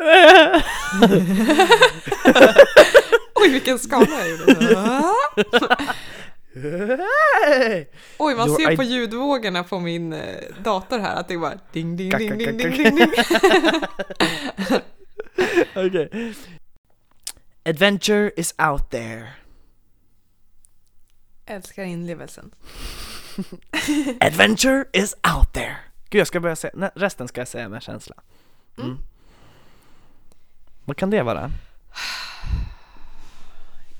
Oj, vilken skala jag gjorde. *laughs* Oj, man ser på ljudvågorna på min eh, dator här att det bara ding, ding, ding, ding, ding, ding. *laughs* *laughs* Okej. Adventure is out there. Älskar inlevelsen. *laughs* Adventure is out there. Gud, jag ska börja säga, nej, resten ska jag säga med känsla. Mm. Vad kan det vara?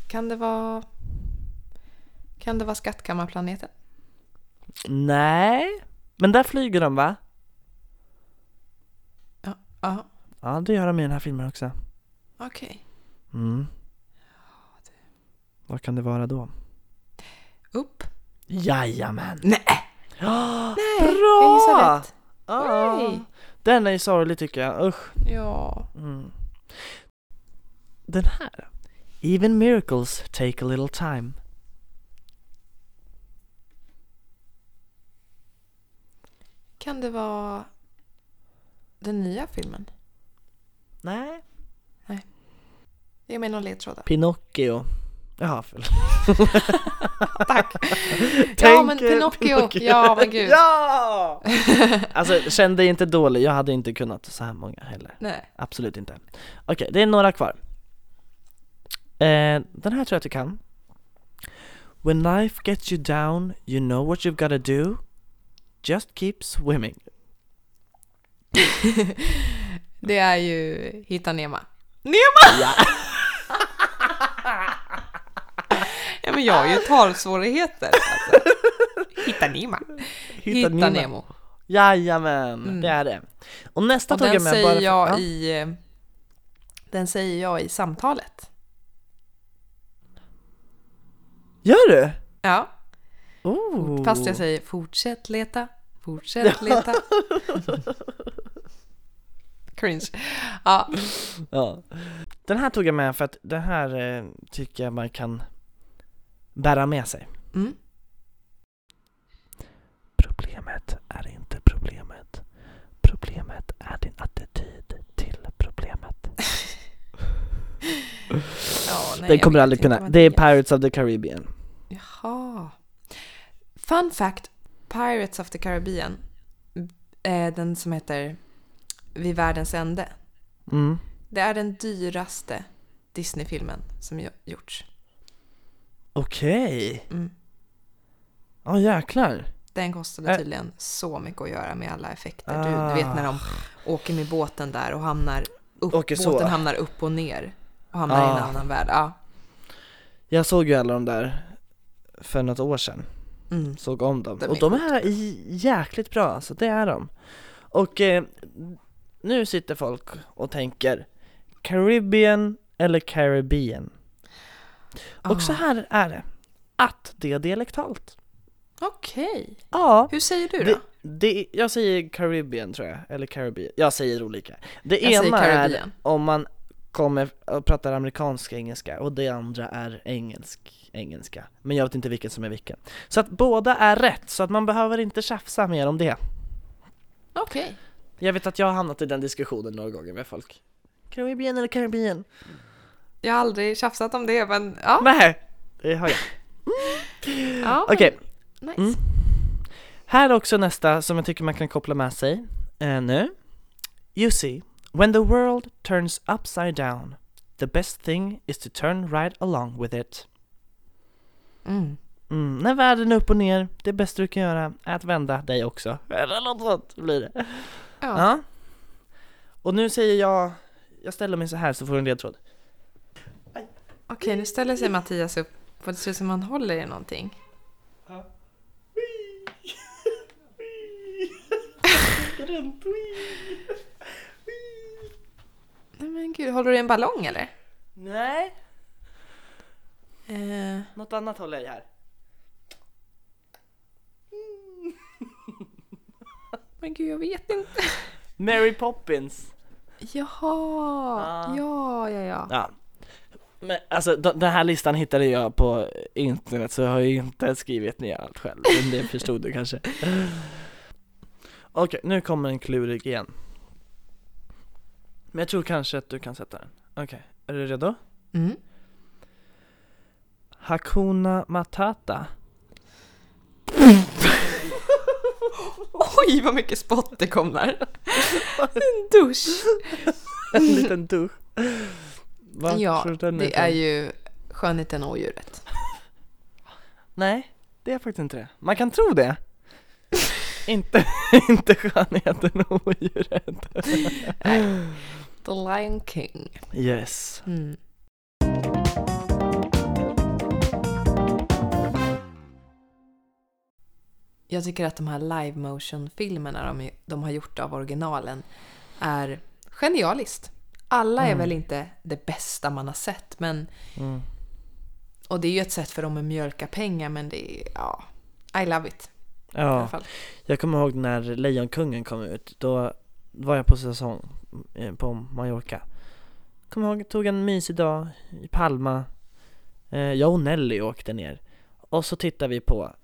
Kan det vara... Kan det vara Skattkammarplaneten? Nej, men där flyger de va? Ja. Ja, Ja, det gör de i den här filmen också. okej. Mm. Vad kan det vara då? Upp. Jajamän! Nej! Ja, *gasps* Nej, Bra! rätt. Ja. Nej. Den är ju sorglig tycker jag, usch. Ja. Mm. Den här. Even miracles take a little time. Kan det vara den nya filmen? Nej. Ge mig någon ledtråd då. Pinocchio. Jaha, förlåt. *laughs* Tack! *laughs* ja men eh, Pinocchio. Ja men gud. Ja! *laughs* Alltså känn dig inte dålig, jag hade inte kunnat så här många heller. Nej. Absolut inte. Okej, det är några kvar. Eh, den här tror jag att du kan. When life gets you down, you know what you've gotta do. Just keep swimming. Det är ju Hitta Nema. Ja. *laughs* Ja men jag har ju talsvårigheter. Alltså. Hitta Nema. Hitta, Nemo. Nemo. Jajamän, Mm. det är det. Och nästa Och tog jag med säger bara för- jag ja. i... Den säger jag i samtalet. Gör du? Ja. Oh. Fast jag säger fortsätt leta, fortsätt leta. *laughs* *laughs* Cringe. Ja, Ja. Den här tog jag med för att den här eh, tycker jag man kan bära med sig. mm. Problemet är inte problemet. Problemet är din attityd till problemet. *laughs* ja nej, Den kommer aldrig kunna. Det är Pirates of the Caribbean. Jaha. Fun fact. Pirates of the Caribbean. Eh, den som heter Vid världens ände. Mm. Det är den dyraste Disney-filmen som gjorts. Okej. Mm. Ja jäklar. Den kostade Ä- tydligen så mycket att göra med alla effekter. Du, Ah. du vet när de åker med båten där och hamnar upp, Åker så. båten hamnar upp och ner. Och hamnar i en Ah. annan värld. Ja. Jag såg ju alla de där för något år sedan. Mm. Såg om dem. De är och de är i- jäkligt bra, alltså det är de. Och eh, nu sitter folk och tänker Caribbean eller Caribbean. Och så Ah. här är det. Att det är dialektalt. Okej. Ja. Hur säger du då? Det, det, jag säger Caribbean tror jag, eller Caribbean. Jag säger olika. Det Jag ena är om man kommer och pratar amerikansk engelska och det andra är engelsk engelska. Men jag vet inte vilken som är vilken. Så att båda är rätt, så att man behöver inte tjafsa mer om det. Okej. Jag vet att jag har hamnat i den diskussionen några gånger med folk. Caribbean eller Caribbean? Jag har aldrig tjafsat om det, men ja. Nej, det har jag. *laughs* Ja, Okej, Nice. Mm. här är också nästa som jag tycker man kan koppla med sig eh, nu. You see, when the world turns upside down, the best thing is to turn right along with it. Mm. Mm, när världen är upp och ner, det bästa du kan göra är att vända dig också. *laughs* Eller något sånt blir det. Ja. Ja. Och nu säger jag, jag ställer mig så här så får du en ledtråd. Okej, nu ställer sig Mattias upp och det ser ut som han håller i någonting. *laughs* Nej men gud, håller du i en ballong eller? Nej, Eh, något annat håller jag i här. Men gud, jag vet inte. Mary Poppins. Jaha, Ja. ja, ja, ja. Ja. Men alltså den här listan hittade jag på internet så jag har ju inte skrivit ner allt själv, men det förstod du kanske. Okej, nu kommer en klurig igen. Men jag tror kanske att du kan sätta den. Okej, är du redo? Mm. Hakuna Matata. *laughs* Oj, vad mycket spott det kom där. *laughs* En dusch. En liten dusch. Vad Ja, det är ju Skönheten och odjuret. Nej, det är faktiskt inte det. Man kan tro det. *laughs* inte, inte skönheten och odjuret. The Lion King. Yes. Mm. Jag tycker att de här live motion filmerna de, de har gjort av originalen är genialiskt. Alla är Mm. väl inte det bästa man har sett, men Mm. och det är ju ett sätt för dem att mjölka pengar, men det är ja, I love it Ja, jag kommer ihåg när Lejonkungen kom ut. Då var jag på säsong eh, på Mallorca. Kommer ihåg, tog en mysig dag i Palma. Eh, Jag och Nelly åkte ner. Och så tittade vi på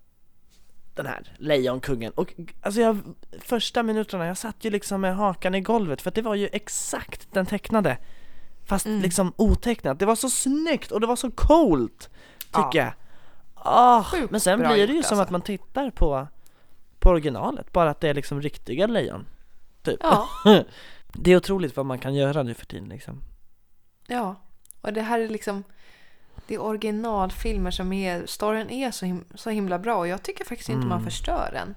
den här Lejonkungen. Och alltså jag, första minuterna, jag satt ju liksom med hakan i golvet för att det var ju exakt den tecknade. Fast Mm. liksom otecknat. Det var så snyggt och det var så coolt, tycker Ja. jag. Sjukt men sen blir det ju gjort, som alltså. att man tittar på, på originalet, bara att det är liksom riktiga lejon. Typ. Ja, *laughs* Det är otroligt vad man kan göra nu för tiden liksom. ja. Och det här är liksom det är originalfilmer som är, storyn är så, him, så himla bra och jag tycker faktiskt inte man Mm. förstör den.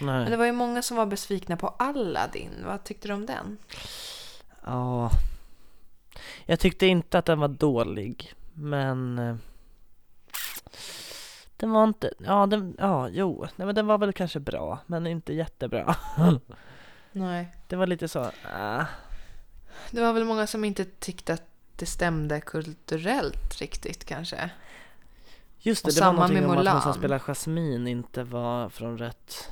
Men det Nej. var ju många som var besvikna på Aladdin. Vad tyckte du om den? Ja. Jag tyckte inte att den var dålig, men eh, den var inte, ja den, ja jo, nej men den var väl kanske bra, men inte jättebra. Nej. *laughs* Det var lite så, ah. Det var väl många som inte tyckte att det stämde kulturellt riktigt kanske. Just det, Och det var samma någonting med om att hon som spelar Jasmine inte var från rätt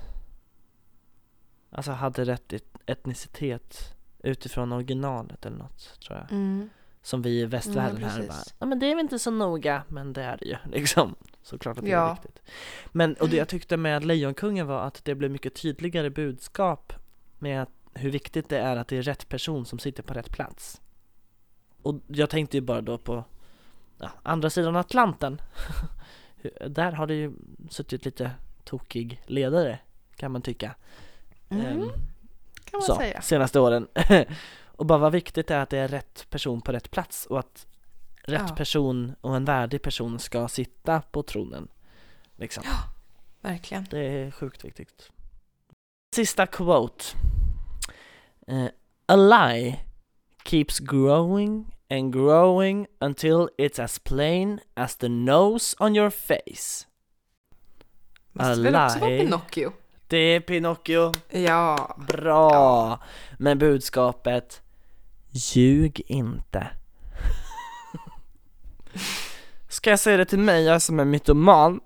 Alltså hade rätt et- etnicitet utifrån originalet eller något tror jag Mm. Som vi i västvärlden Ja, här bara, ja men det är väl inte så noga, men det är det ju *laughs* liksom Såklart att det är Ja. viktigt Men, och det *clears throat* jag tyckte med Lejonkungen var att det blev mycket tydligare budskap med hur viktigt det är att det är rätt person som sitter på rätt plats Och jag tänkte ju bara då på ja, andra sidan Atlanten *laughs* Där har det ju suttit lite tokig ledare kan man tycka Mm. Ehm, Kan man så, säga. senaste åren. *laughs* och bara vad viktigt det är att det är rätt person på rätt plats och att rätt Ja. person och en värdig person ska sitta på tronen. Liksom. Verkligen. Det är sjukt viktigt. Sista quote. Eh, A lie keeps growing and growing until it's as plain as the nose on your face. Måste väl också vara. Pinocchio? Det är Pinocchio. Ja. Bra! Men budskapet Ljug inte *laughs* Ska jag säga det till mig, jag som är mytoman?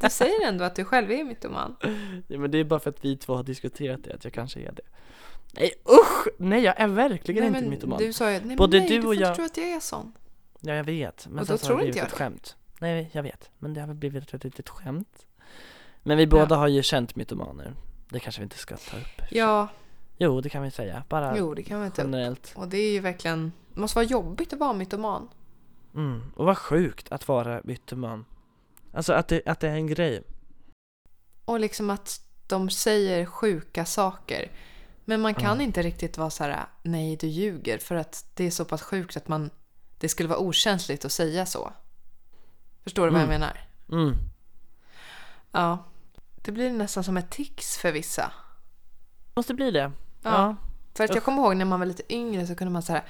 Du säger ändå att du själv är mytoman. Ja, men det är bara för att vi två har diskuterat det, att jag kanske är det Nej usch! Nej jag är verkligen Nej, inte mytoman Du sa ju, nej, Både nej, du du får jag- tro att jag är sån. Ja jag vet, men Och sen då har tror det inte jag ett det. skämt Nej jag vet, men det har väl blivit ett litet skämt Men vi båda har ju känt mytomaner Det kanske vi inte ska ta upp Ja, Jo det kan vi säga, bara jo det kan man inte. generellt Och det är ju verkligen, det måste vara jobbigt att vara mytoman. Mm. Och vad sjukt att vara mytoman. Alltså att det, att det är en grej. Och liksom att de säger sjuka saker. Men man kan Mm. inte riktigt vara så här, nej du ljuger. För att det är så pass sjukt att man, det skulle vara okänsligt att säga så. Förstår du vad jag Mm. menar? Mm. Ja. Det blir nästan som ett tics för vissa. Måste bli det. Ja. Ja. För att jag kommer ihåg när man var lite yngre så kunde man så här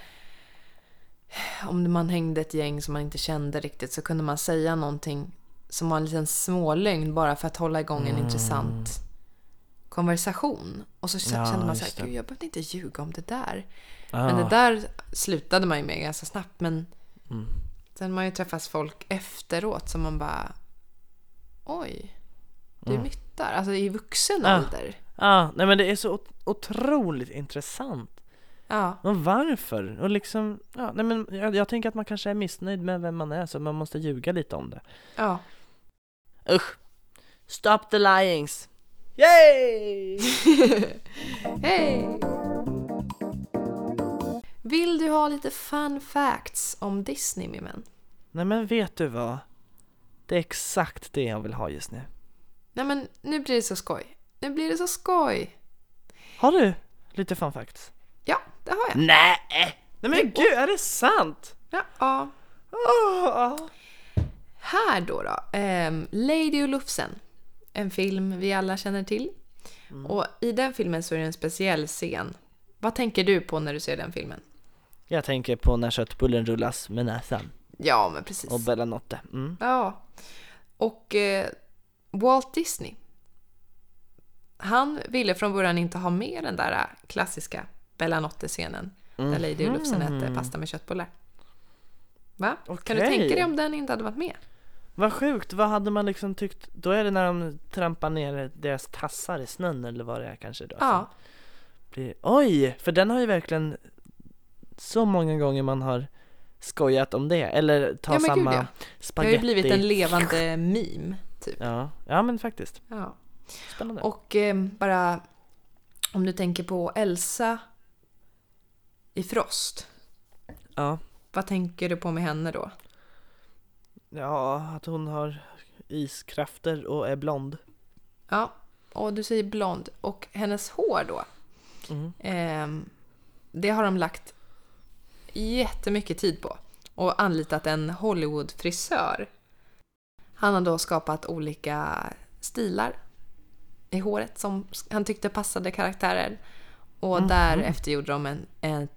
om man hängde ett gäng som man inte kände riktigt så kunde man säga någonting som var en liten smålögn bara för att hålla igång en intressant konversation. Och så. Ja, kände man så här, gud jag behövde inte ljuga om det där. Ja. Men det där slutade man ju med ganska snabbt. Men Mm. sen har man ju träffat folk efteråt som man bara, oj, du Mm. myttar. Alltså i vuxen Ja. ålder. Ja, nej men det är så ot- otroligt intressant. Ja. Och varför? Och liksom, ja, nej men jag, jag tänker att man kanske är missnöjd med vem man är så man måste ljuga lite om det. ja. Usch! Stop the lyings! Yay! *laughs* Hej! Vill du ha lite fun facts om Disney, min vän? nej men vet du vad? Det är exakt det jag vill ha just nu. Nej men nu blir det så skoj. Nu blir det så skoj. Har du lite fun facts? Ja, det har jag. Nej! Nej men gud, är det sant? Ja, ja. Åh, Här då då. ehm, Lady och Lufsen. En film vi alla känner till. Och i den filmen så är det en speciell scen. Vad tänker du på när du ser den filmen? Jag tänker på när köttbullen rullas med näsan Ja, men precis. och Bellanotte. Mm. Ja. Och eh, Walt Disney. Han ville från början inte ha med den där klassiska Bellanotte-scenen. Där Lady och Lufsen äter pasta med köttbullar. Va? Kan du tänka dig om den inte hade varit med? Vad sjukt, vad hade man liksom tyckt? Då är det när de trampar ner deras tassar i snön eller vad det är kanske då? Ja. Blir... Oj! För den har ju verkligen så många gånger man har skojat om det. Eller ta Ja, men gud, samma ja. Det har spagetti. ju blivit en levande meme, typ. Ja, ja men faktiskt. Ja. Spännande. Och eh, bara om du tänker på Elsa i Frost. Ja. Vad tänker du på med henne då? Ja, att hon har iskrafter och är blond. Ja, och du säger blond. Och hennes hår då? Mm. Ehm, det har de lagt jättemycket tid på. Och anlitat en Hollywood-frisör. Han har då skapat olika stilar i håret som han tyckte passade karaktären. Och därefter gjorde de en, en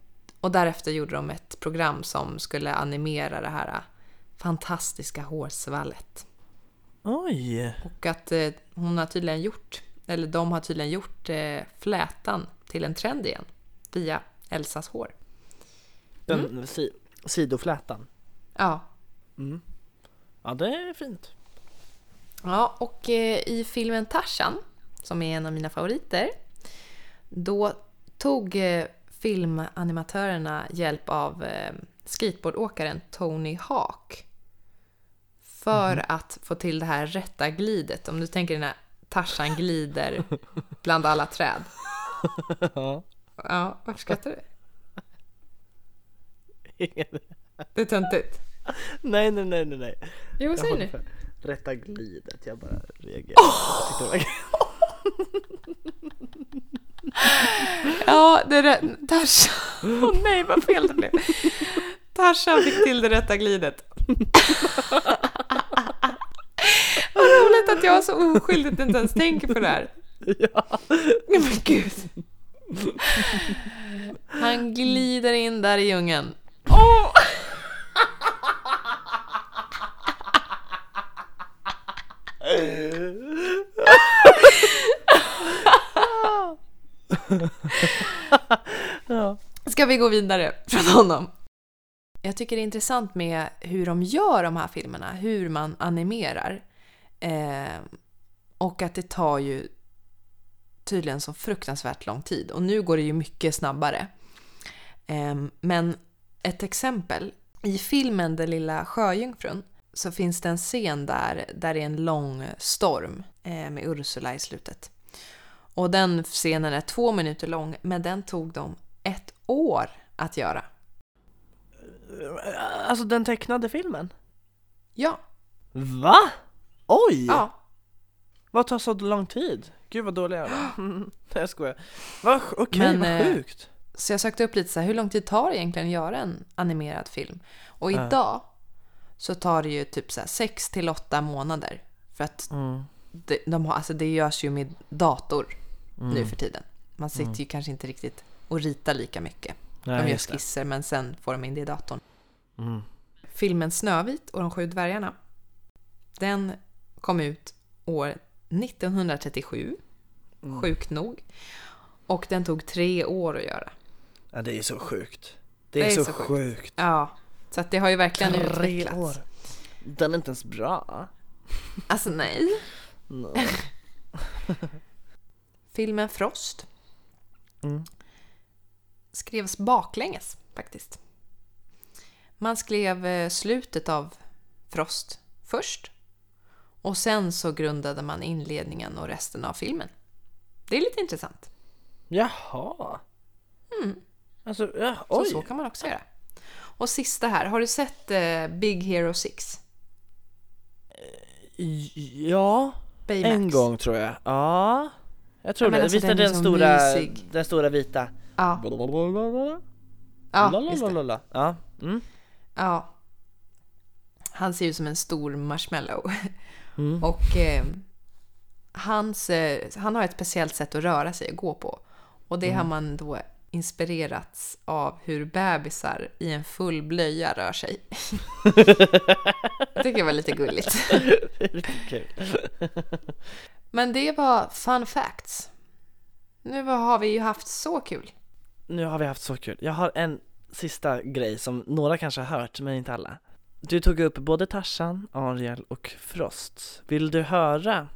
och därefter gjorde de ett program som skulle animera det här fantastiska hårsvallet. Oj! Och att eh, hon har tydligen gjort, eller de har tydligen gjort eh, flätan till en trend igen via Elsas hår. Den Mm. si- sidoflätan. Ja, Ja, det är fint. ja och eh, i filmen Tarzan, som är en av mina favoriter, då tog eh, filmanimatörerna hjälp av eh, skateboardåkaren Tony Hawk för att få till det här rätta glidet. Om du tänker när Tarzan glider bland alla träd. *laughs* Ja. Ja, varför skrattar du? *laughs* Det är töntigt. nej, nej, nej, nej, nej. Jo, vad säger för Rätta glidet, jag bara reagerar. Var *laughs* Ja, det är. Tarzan. Åh nej, vad fel det blev. Tarzan fick till det rätta glidet. *laughs* Vad roligt att jag så oskyldigt inte ens tänker på det här. Ja. Men gud. Han glider in där i djungeln. Åh! *laughs* Ska vi gå vidare från honom? Jag tycker det är intressant med hur de gör de här filmerna, hur man animerar. Eh, och att det tar ju tydligen så fruktansvärt lång tid. Och nu går det ju mycket snabbare. Eh, men ett exempel. I filmen Den lilla sjöjungfrun så finns det en scen där, där det är en lång storm eh, med Ursula i slutet. Och den scenen är två minuter lång, men den tog dem ett år att göra. Alltså den tecknade filmen? Ja, Va? Oj! ja. Vad tar så lång tid? Gud vad dålig jag är. *gasps* Nej jag skojar. Va, okej, Men, vad eh, sjukt. Så jag sökte upp lite så här, hur lång tid tar det egentligen att göra en animerad film? Och Ja. idag så tar det ju typ så här 6 till 8 månader. För att Mm. det, de har, alltså det görs ju med dator Mm. nu för tiden. Man sitter ju kanske inte riktigt och ritar lika mycket. Nej, de gör det. skisser men sen får de in det i datorn. Mm. Filmen Snövit och de sju dvärgarna. Den kom ut år 1937, Mm. sjukt nog. Och den tog tre år att göra. Ja det är så sjukt. Det är, så, sjukt. sjukt. Ja, så att det har ju verkligen Tre utvecklats. år. Den är inte ens bra. Alltså nej. Nej. *laughs* Filmen Frost Mm. Skrevs baklänges faktiskt. Man skrev eh, slutet av Frost först och sen så grundade man inledningen och resten av filmen. Det är lite intressant. Jaha. Mm. Alltså, ja, Så, oj. så kan man också göra. Och sista här, har du sett eh, Big Hero 6? Ja, Baymax? en gång tror jag. Ja. Jag tror Ja, det. alltså, Visst är den den så stora, mysig. den stora vita? Ja, Blablabla. ja, just det. Lalalala. Ja. Mm. Ja. Han ser ut som en stor marshmallow. Mm. Och eh, hans, eh, han har ett speciellt sätt att röra sig och gå på. Och det Mm. har man då inspirerats av hur bebisar i en full blöja rör sig. *laughs* Jag tycker det var lite gulligt. *laughs* Det. Men det var fun facts. Nu har vi ju haft så kul. Nu har vi haft så kul. Jag har en sista grej som några kanske har hört, men inte alla. Du tog upp både Tarzan, Ariel och Frost. Vill du höra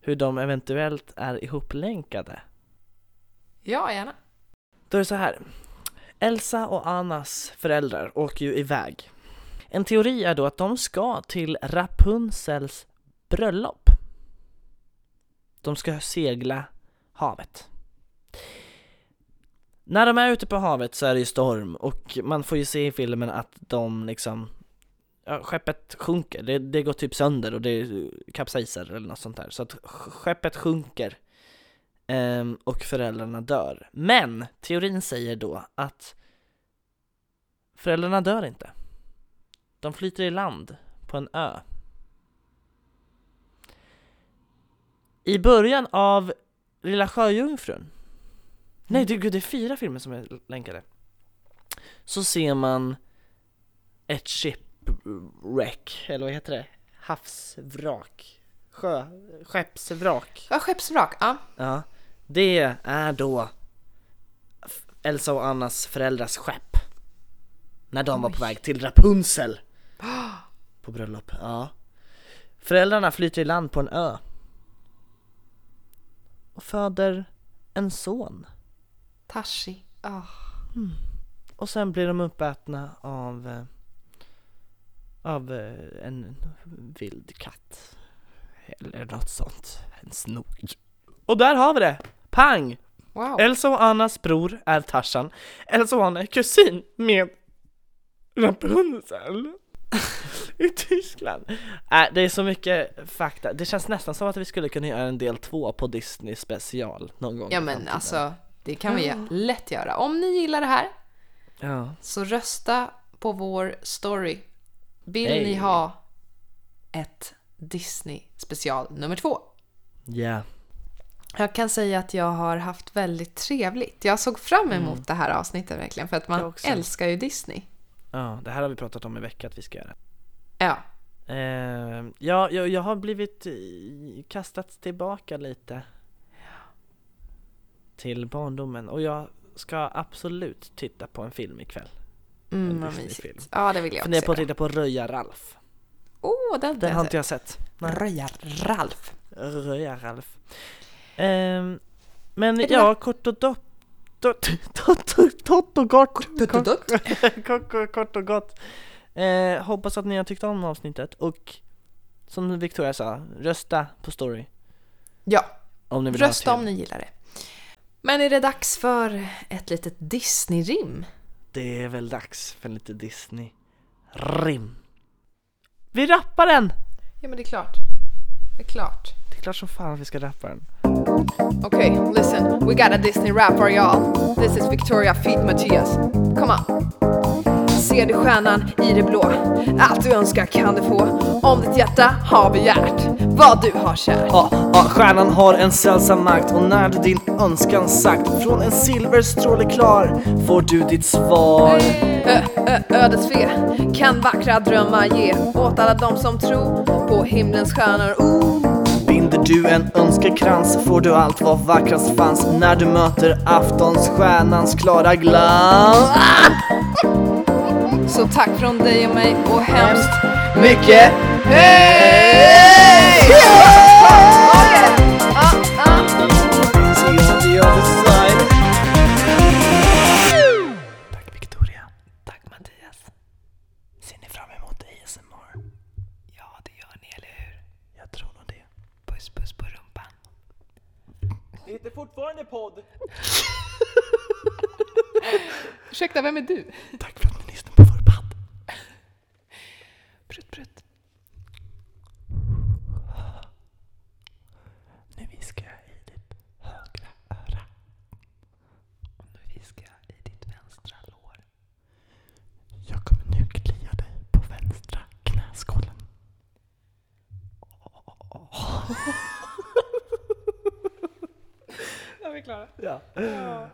hur de eventuellt är ihoplänkade? Ja, gärna. Då är det så här. Elsa och Annas föräldrar åker ju iväg. En teori är då att de ska till Rapunzels bröllop. De ska segla havet. När de är ute på havet så är det ju storm och man får ju se i filmen att de liksom ja, skeppet sjunker, det, det går typ sönder och det kapsejsar eller något sånt där. Så att skeppet sjunker Ehm, och föräldrarna dör. Men teorin säger då att föräldrarna dör inte. De flyter i land på en ö. I början av Lilla Sjöjungfrun, nej det, gud, det är fyra filmer som är länkade, så ser man ett shipwreck, eller vad heter det? Havsvrak? Sjö, skeppsvrak? Ja, skeppsvrak. Ja. Ja, det är då Elsa och Annas föräldrars skepp. När de var på väg till Rapunzel. *gasps* På bröllop, ja. Föräldrarna flyter i land på en ö. Och föder en son. Tashi. Ah. Och sen blir de uppätna av eh, av eh, en vild katt. Eller något sånt. En snok. Och där har vi det! Pang! Wow. Elsa och Annas bror är Tarzan. Elsa och Anna är kusin med Rapunzel. *laughs* I Tyskland. Äh, det är så mycket fakta. Det känns nästan som att vi skulle kunna göra en del två på Disney special någon gång. Ja men alltså, det kan vi lätt göra. Om ni gillar det här Ja. så rösta på vår story. Vill Hey. ni ha ett Disney special nummer två? Ja. Jag kan säga att jag har haft väldigt trevligt. Jag såg fram emot det här avsnittet verkligen för att man älskar ju Disney. ja, det här har vi pratat om i veckan att vi ska göra. Ja, Eh, ja, jag, jag har blivit eh, kastats tillbaka lite till barndomen och jag ska absolut titta på en film ikväll. mm, En vad mysigt. Ja, det vill jag Funderar också på att titta på Röja-Ralf. Åh, den, Den har inte jag sett. Nej. Röjar-Ralf. Röja-Ralf. Ehm, men Är det ja, kort och dott, dott och gott. *laughs* Kort, och gott. Eh, hoppas att ni har tyckt om avsnittet och som Victoria sa, rösta på story Ja, om ni vill rösta om ni gillar det. Men är det dags för ett litet Disney-rim? Det är väl dags för lite Disney-rim. Vi rappar den! Ja men det är klart. Det är klart. Det är klart som fan att vi ska rappa den. Okay, listen, we got a Disney rap for y'all. This is Victoria feat Mattias. Come on. Ser du stjärnan i det blå? Allt du önskar kan du få. Om ditt hjärta har begärt vad du har kärt. Ja, ja, stjärnan har en sällsam makt och när du din önskan sagt från en silverstråle klar får du ditt svar. Ö, ö, ödets fe kan vackra drömmar ge åt alla de som tror på himlens stjärnor. Oh. Binder du en önskekrans får du allt vad vackrast fanns när du möter aftonsstjärnans klara glans. Så tack från dig och mig och hemskt Mycket hej! Tack Victoria. Tack Mattias. Ser ni fram emot ASMR? Ja, det gör ni, eller hur? Jag tror nog det. Puss puss på rumpan. Det heter fortfarande podd. *laughs* Ursäkta, vem är du? Tack för att ni lyssnar på vår podd. Prutt, prutt. Nu viskar jag i ditt högra öra. Och nu viskar jag i ditt vänstra lår. Jag kommer nu klia dig på vänstra knäskålen. Är vi klara? Ja.